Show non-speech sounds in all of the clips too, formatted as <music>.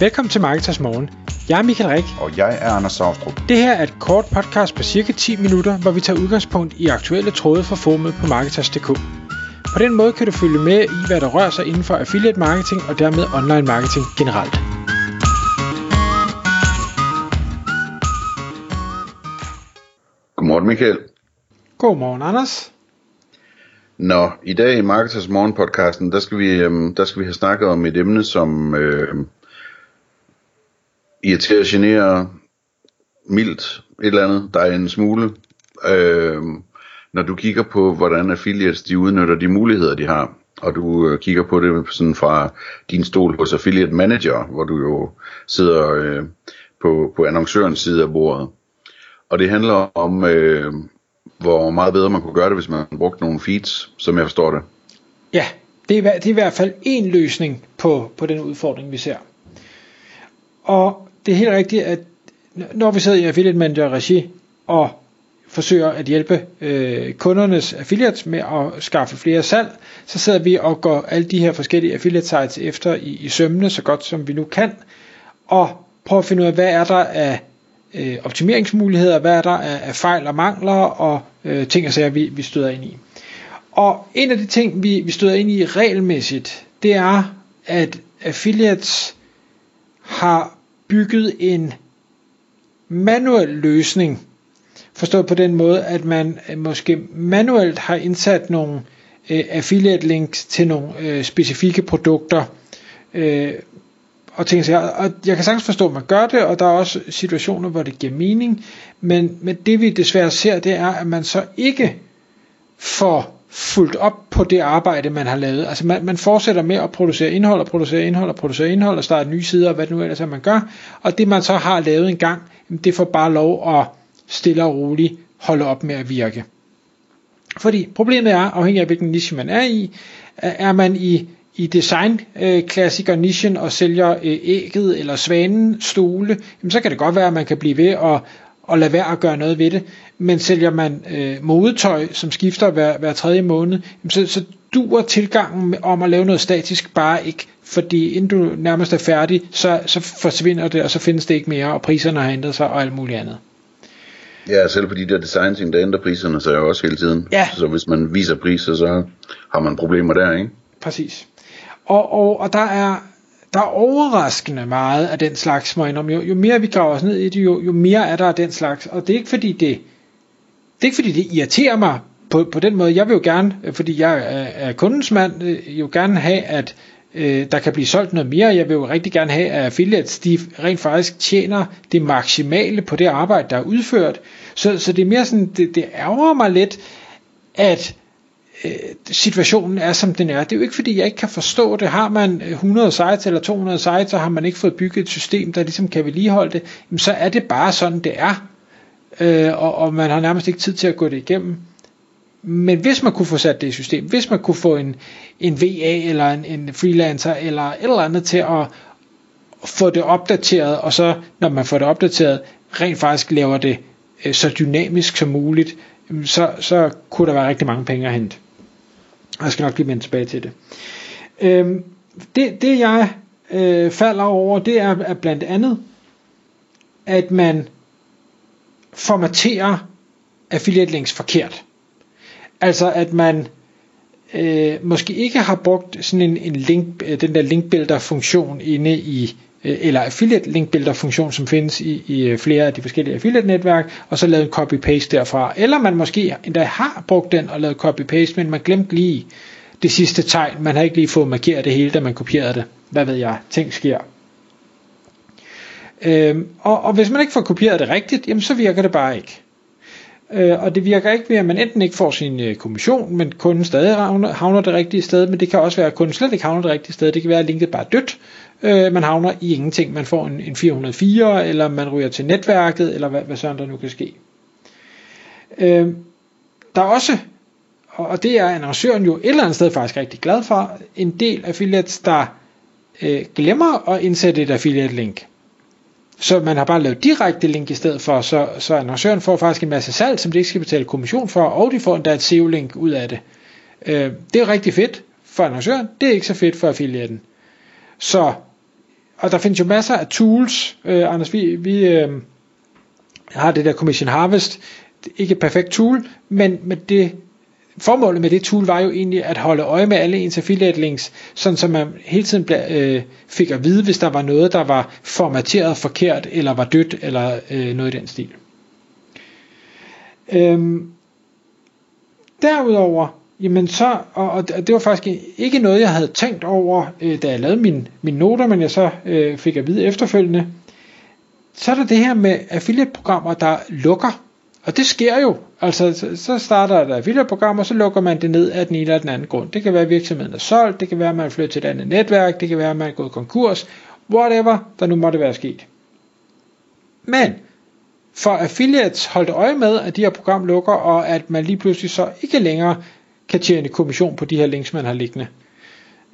Velkommen til Marketers Morgen. Jeg er Michael Rik. Og jeg er Anders Saustrup. Det her er et kort podcast på cirka 10 minutter, hvor vi tager udgangspunkt i aktuelle tråde fra formet på Marketers.dk. På den måde kan du følge med i, hvad der rører sig inden for affiliate marketing og dermed online marketing generelt. Godmorgen Michael. Godmorgen Anders. Nå, i dag i Marketers Morgen podcasten, der skal vi, øhm, der skal vi have snakket om et emne, som øh, irriterer, genere, mildt, et eller andet, der er en smule. Øh, når du kigger på, hvordan affiliates de udnytter de muligheder, de har, og du øh, kigger på det sådan fra din stol hos Affiliate Manager, hvor du jo sidder øh, på, på annoncørens side af bordet. Og det handler om, øh, hvor meget bedre man kunne gøre det, hvis man brugte nogle feeds, som jeg forstår det. Ja, det er, det er i hvert fald en løsning på, på den udfordring, vi ser. Og det er helt rigtigt, at når vi sidder i Affiliate Manager regi og forsøger at hjælpe øh, kundernes affiliates med at skaffe flere salg, så sidder vi og går alle de her forskellige affiliate sites efter i, i sømmene så godt som vi nu kan, og prøver at finde ud af, hvad er der af øh, optimeringsmuligheder, hvad er der af, af fejl og mangler, og øh, ting og sager, vi, vi støder ind i. Og en af de ting, vi, vi støder ind i regelmæssigt, det er, at affiliates har bygget en manuel løsning, forstået på den måde, at man øh, måske manuelt har indsat nogle øh, affiliate links til nogle øh, specifikke produkter, øh, og ting sig. Og jeg kan sagtens forstå, at man gør det, og der er også situationer, hvor det giver mening, men, men det vi desværre ser, det er, at man så ikke får fuldt op på det arbejde, man har lavet. Altså man, man fortsætter med at producere indhold, og producere indhold, og producere indhold, og starte nye sider, og hvad det nu ellers er, man gør. Og det man så har lavet en gang, det får bare lov at stille og roligt holde op med at virke. Fordi problemet er, afhængig af hvilken niche man er i, er man i i design øh, klassiker nichen og sælger øh, ægget eller svanen stole, jamen så kan det godt være, at man kan blive ved at, at lade være at gøre noget ved det. Men sælger man øh, modetøj, som skifter hver, hver tredje måned, så, så duer tilgangen om at lave noget statisk bare ikke. Fordi inden du nærmest er færdig, så, så forsvinder det, og så findes det ikke mere, og priserne har ændret sig og alt muligt andet. Ja, selv på de der design ting, der ændrer priserne sig jo også hele tiden. Ja. Så hvis man viser priser, så har man problemer der, ikke? Præcis. Og, og, og der er der er overraskende meget af den slags, må Jo, jo mere vi graver os ned i det, jo, jo mere er der af den slags. Og det er ikke fordi det, det er ikke fordi det irriterer mig på, på den måde. Jeg vil jo gerne, øh, fordi jeg er, er kundens mand, øh, jo gerne have, at øh, der kan blive solgt noget mere. Jeg vil jo rigtig gerne have, at affiliates de rent faktisk tjener det maksimale på det arbejde, der er udført. Så, så det er mere sådan, det, det ærger mig lidt, at Øh, situationen er som den er. Det er jo ikke fordi jeg ikke kan forstå det. Har man øh, 100 sites eller 200 sites, så har man ikke fået bygget et system, der ligesom kan vedligeholde det, jamen så er det bare sådan det er. Øh, og, og man har nærmest ikke tid til at gå det igennem. Men hvis man kunne få sat det i system, hvis man kunne få en, en VA eller en, en freelancer eller et eller andet til at få det opdateret, og så når man får det opdateret, rent faktisk laver det øh, så dynamisk som muligt, så, så kunne der være rigtig mange penge at hente. Jeg skal nok lige vende tilbage til det. Øhm, det, det jeg øh, falder over, det er, er blandt andet, at man formaterer affiliate links forkert. Altså at man øh, måske ikke har brugt sådan en, en link, øh, den der linkbuilder funktion inde i Øh, Øh, eller affiliate link builder funktion, som findes i, i øh, flere af de forskellige affiliate netværk, og så lavet en copy-paste derfra. Eller man måske endda har brugt den og lavet copy-paste, men man glemte lige det sidste tegn. Man har ikke lige fået markeret det hele, da man kopierede det. Hvad ved jeg? Ting sker. Øhm, og, og hvis man ikke får kopieret det rigtigt, jamen så virker det bare ikke. Øh, og det virker ikke ved, at man enten ikke får sin øh, kommission, men kunden stadig havner, havner det rigtige sted, men det kan også være, at kunden slet ikke havner det rigtige sted. Det kan være, at linket bare er dødt, øh, man havner i ingenting. Man får en, en 404, eller man ryger til netværket, eller hvad, hvad sådan der nu kan ske. Øh, der er også, og det er annoncøren jo et eller andet sted faktisk rigtig glad for, en del affiliates, der øh, glemmer at indsætte et affiliate link. Så man har bare lavet direkte link i stedet for, så, så annoncøren får faktisk en masse salg, som de ikke skal betale kommission for, og de får endda et SEO-link ud af det. Øh, det er rigtig fedt for annoncøren, det er ikke så fedt for affiliaten. Så og der findes jo masser af tools. Øh, Anders, vi, vi øh, har det der Commission Harvest. Ikke et perfekt tool, men, men det formålet med det tool var jo egentlig at holde øje med alle ens affiliate links, sådan så man hele tiden ble, øh, fik at vide, hvis der var noget, der var formateret forkert, eller var dødt, eller øh, noget i den stil. Øhm, derudover, jamen så, og, og det var faktisk ikke noget, jeg havde tænkt over, øh, da jeg lavede mine, mine noter, men jeg så øh, fik at vide efterfølgende, så er der det her med affiliate-programmer, der lukker og det sker jo. Altså, så starter der et affiliate-program, og så lukker man det ned af den ene eller den anden grund. Det kan være, at virksomheden er solgt, det kan være, at man flytter til et andet netværk, det kan være, at man er gået konkurs, whatever, der nu måtte være sket. Men for affiliates holdt øje med, at de her program lukker, og at man lige pludselig så ikke længere kan tjene kommission på de her links, man har liggende.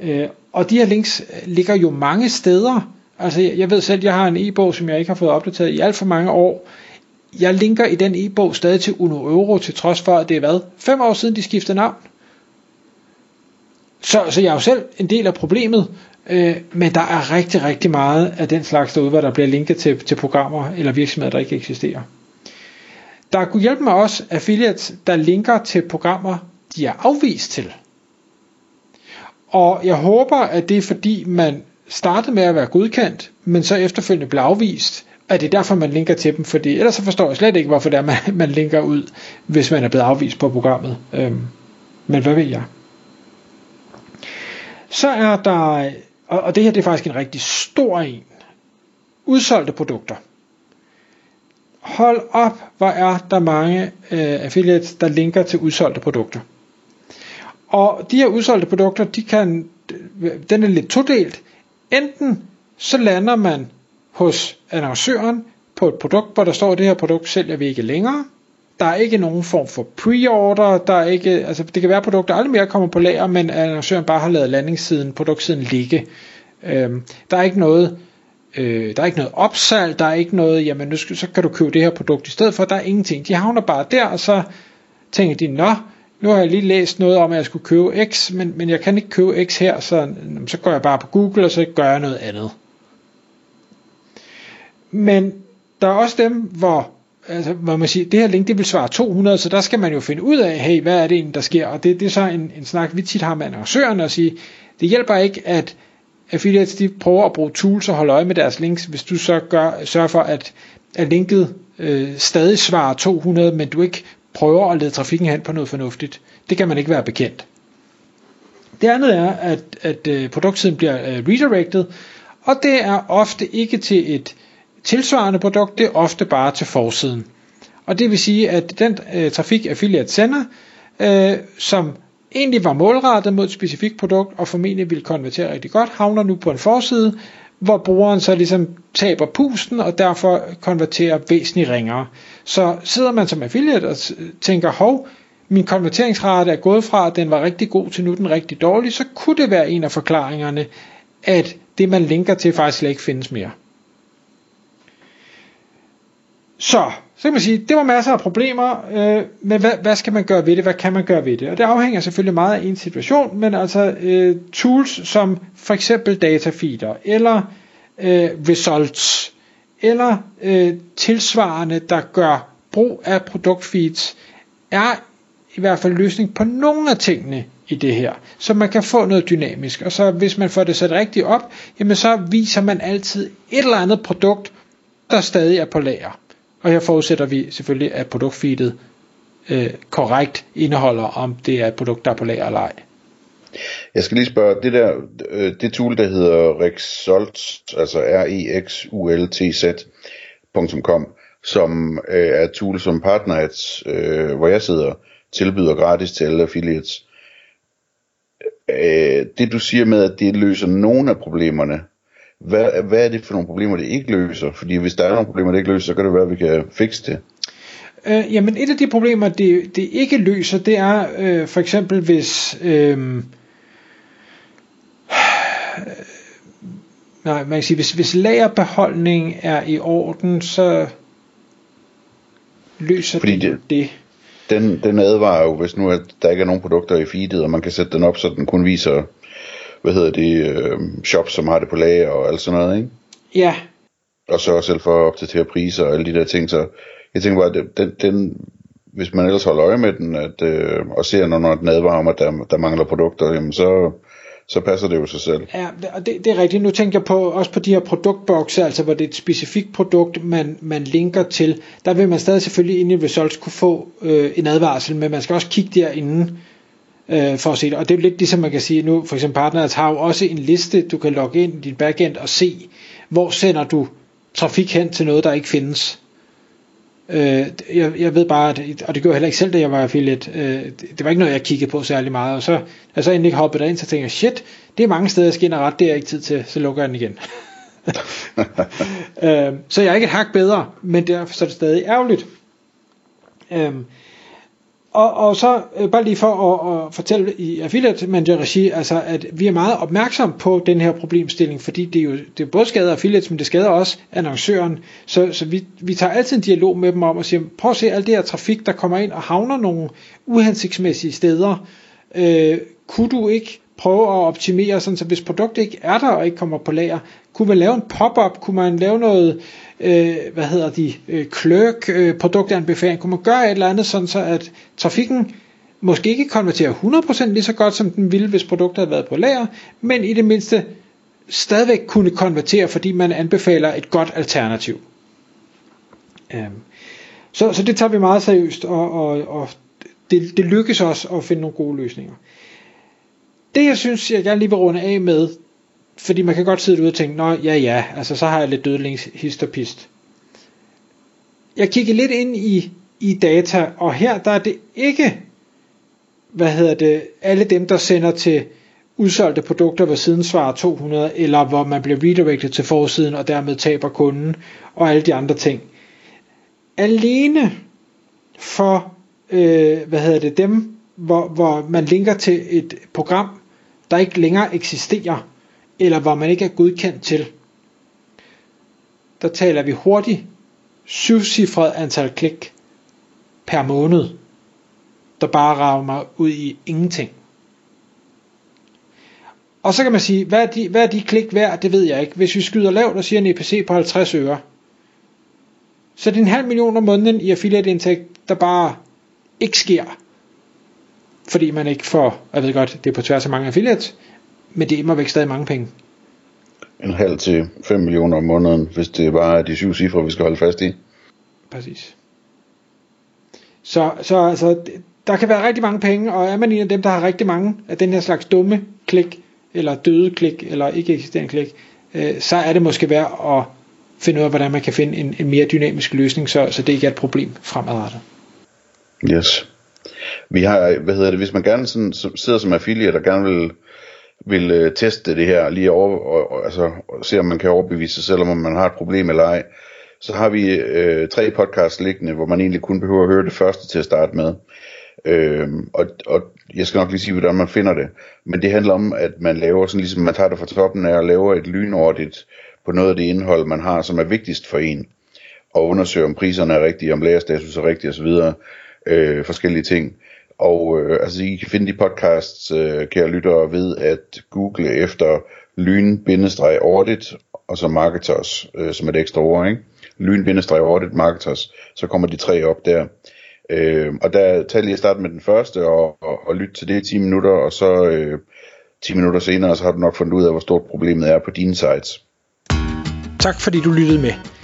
Øh, og de her links ligger jo mange steder. Altså, jeg ved selv, jeg har en e-bog, som jeg ikke har fået opdateret i alt for mange år, jeg linker i den e-bog stadig til Uno Euro, til trods for, at det er hvad? Fem år siden, de skiftede navn. Så, så jeg er jo selv en del af problemet, øh, men der er rigtig, rigtig meget af den slags derude, hvor der bliver linket til, til programmer eller virksomheder, der ikke eksisterer. Der kunne hjælpe mig også affiliates, der linker til programmer, de er afvist til. Og jeg håber, at det er fordi, man startede med at være godkendt, men så efterfølgende blev afvist, at det er derfor, man linker til dem, fordi ellers så forstår jeg slet ikke, hvorfor det er, man, man linker ud, hvis man er blevet afvist på programmet. Øhm, men hvad ved jeg? Så er der, og, og det her det er faktisk en rigtig stor en, udsolgte produkter. Hold op, hvor er der mange øh, affiliates, der linker til udsolgte produkter. Og de her udsolgte produkter, de kan, den er lidt todelt. Enten så lander man hos annoncøren på et produkt, hvor der står, at det her produkt sælger vi ikke længere. Der er ikke nogen form for pre-order, der er ikke, altså det kan være, at produkter aldrig mere kommer på lager, men annoncøren bare har lavet landingssiden, produktsiden ligge. Øhm, der er ikke noget, øh, der er ikke noget opsalg, der er ikke noget, jamen nu skal, så kan du købe det her produkt i stedet for, der er ingenting. De havner bare der, og så tænker de, nå, nu har jeg lige læst noget om, at jeg skulle købe X, men, men jeg kan ikke købe X her, så, så går jeg bare på Google, og så gør jeg noget andet. Men der er også dem, hvor, altså, hvor man siger, det her link det vil svare 200, så der skal man jo finde ud af, hey, hvad er det egentlig, der sker? Og det, det er så en, en snak, vi tit har med annoncørerne og sige, det hjælper ikke, at affiliates de prøver at bruge tools og holde øje med deres links, hvis du så gør, sørger for, at, at linket øh, stadig svarer 200, men du ikke prøver at lede trafikken hen på noget fornuftigt. Det kan man ikke være bekendt. Det andet er, at, at øh, produktsiden bliver øh, redirected, og det er ofte ikke til et tilsvarende produkt, det er ofte bare til forsiden. Og det vil sige, at den øh, trafik affiliate sender, øh, som egentlig var målrettet mod et specifikt produkt, og formentlig ville konvertere rigtig godt, havner nu på en forside, hvor brugeren så ligesom taber pusten, og derfor konverterer væsentligt ringere. Så sidder man som affiliate og tænker, hov, min konverteringsrate er gået fra, at den var rigtig god til nu den rigtig dårlig, så kunne det være en af forklaringerne, at det man linker til faktisk slet ikke findes mere. Så, så kan man sige, det var masser af problemer, øh, men hvad, hvad skal man gøre ved det? Hvad kan man gøre ved det? Og det afhænger selvfølgelig meget af en situation, men altså øh, tools som for eksempel datafeeder, eller øh, results, eller øh, tilsvarende, der gør brug af produktfeeds, er i hvert fald løsning på nogle af tingene i det her, så man kan få noget dynamisk. Og så hvis man får det sat rigtigt op, jamen så viser man altid et eller andet produkt, der stadig er på lager. Og her forudsætter vi selvfølgelig, at produktfeedet øh, korrekt indeholder, om det er et produkt, der er på lager eller ej. Jeg skal lige spørge, det der, øh, det tool, der hedder Rexult, altså r e x u l t z.com, som øh, er et tool, som Partners, øh, hvor jeg sidder, tilbyder gratis til alle affiliates. Øh, det du siger med, at det løser nogle af problemerne, hvad, hvad er det for nogle problemer, det ikke løser? Fordi hvis der er nogle problemer, det ikke løser, så kan det være, at vi kan fikse det. Øh, jamen et af de problemer, det, det ikke løser, det er øh, for eksempel hvis... Øh, nej, man kan sige, hvis, hvis lagerbeholdning er i orden, så løser Fordi det, det. Den, den advarer jo, hvis nu at der ikke er nogen produkter i feedet, og man kan sætte den op, så den kun viser hvad hedder det, øh, shops, som har det på lager og alt sådan noget, ikke? Ja. Og så selv for at opdatere priser og alle de der ting, så jeg tænker bare, at den, den hvis man ellers holder øje med den, at, øh, og ser, når, når den advarer om, at der, der mangler produkter, jamen så, så passer det jo sig selv. Ja, og det, det er rigtigt. Nu tænker jeg på, også på de her produktbokse, altså hvor det er et specifikt produkt, man, man linker til. Der vil man stadig selvfølgelig inde i results kunne få øh, en advarsel, men man skal også kigge derinde øh, for at se det. Og det er jo lidt ligesom man kan sige nu, for eksempel Partners har jo også en liste, du kan logge ind i dit backend og se, hvor sender du trafik hen til noget, der ikke findes. Øh, jeg, jeg ved bare, at, og det gjorde jeg heller ikke selv, da jeg var affiliate, øh, det var ikke noget, jeg kiggede på særlig meget, og så, jeg så endelig hoppet derind, så tænkte jeg, shit, det er mange steder, jeg skal ind og ret, det er ikke tid til, så lukker jeg den igen. <laughs> øh, så jeg er ikke et hak bedre, men derfor så er det stadig ærgerligt. Øh, og, og så øh, bare lige for at, at fortælle i affiliate manager regi, altså at vi er meget opmærksom på den her problemstilling, fordi det er jo det er både skader affiliates, men det skader også annoncøren. Så, så vi, vi tager altid en dialog med dem om at sige, prøv at se alt det her trafik, der kommer ind og havner nogle uhensigtsmæssige steder. Øh, kunne du ikke prøve at optimere, sådan, så hvis produktet ikke er der og ikke kommer på lager, kunne man lave en pop-up, kunne man lave noget, øh, hvad hedder de, øh, clerk øh, produktanbefaling, kunne man gøre et eller andet, sådan så at trafikken måske ikke konverterer 100% lige så godt, som den ville, hvis produktet havde været på lager, men i det mindste stadigvæk kunne konvertere, fordi man anbefaler et godt alternativ. Øh. Så, så det tager vi meget seriøst, og, og, og det, det lykkes os at finde nogle gode løsninger. Det jeg synes, jeg gerne lige vil runde af med, fordi man kan godt sidde ude og tænke, nå ja ja, altså så har jeg lidt dødlingshistopist. Jeg kigger lidt ind i, i data, og her der er det ikke, hvad hedder det, alle dem der sender til udsolgte produkter, hvor siden svarer 200, eller hvor man bliver redirected til forsiden, og dermed taber kunden, og alle de andre ting. Alene for, øh, hvad hedder det, dem, hvor, hvor man linker til et program, der ikke længere eksisterer, eller hvor man ikke er godkendt til. Der taler vi hurtigt syvcifret antal klik per måned, der bare rager mig ud i ingenting. Og så kan man sige, hvad er de, hvad er de klik værd? Det ved jeg ikke. Hvis vi skyder lavt og siger en EPC på 50 øre, så er det en halv million om måneden i affiliate indtægt, der bare ikke sker. Fordi man ikke får, jeg ved godt, det er på tværs af mange affiliates, men det er immer væk stadig mange penge. En halv til 5 millioner om måneden, hvis det bare er de syv cifre, vi skal holde fast i. Præcis. Så, så altså, der kan være rigtig mange penge, og er man en af dem, der har rigtig mange af den her slags dumme klik, eller døde klik, eller ikke eksisterende klik, øh, så er det måske værd at finde ud af, hvordan man kan finde en, en mere dynamisk løsning, så, så det ikke er et problem fremadrettet. Yes. Vi har, hvad hedder det, hvis man gerne sådan, sidder som affiliate og gerne vil vil øh, teste det her, lige over, og, og, altså, og se om man kan overbevise sig selv, om man har et problem eller ej, så har vi øh, tre podcasts liggende, hvor man egentlig kun behøver at høre det første til at starte med. Øh, og, og jeg skal nok lige sige, hvordan man finder det. Men det handler om, at man laver sådan ligesom, man tager det fra toppen af og laver et lynordigt på noget af det indhold, man har, som er vigtigst for en. Og undersøger, om priserne er rigtige, om lærerstatus er rigtig osv. Øh, forskellige ting. Og øh, altså, I kan finde de podcasts, øh, kære lyttere, ved at google efter lyn-audit, og så marketers, øh, som er et ekstra ord, ikke? Lyn-audit marketers, så kommer de tre op der. Øh, og der tager lige at starte med den første, og, og, og lytte til det i 10 minutter, og så øh, 10 minutter senere, så har du nok fundet ud af, hvor stort problemet er på dine sites. Tak fordi du lyttede med.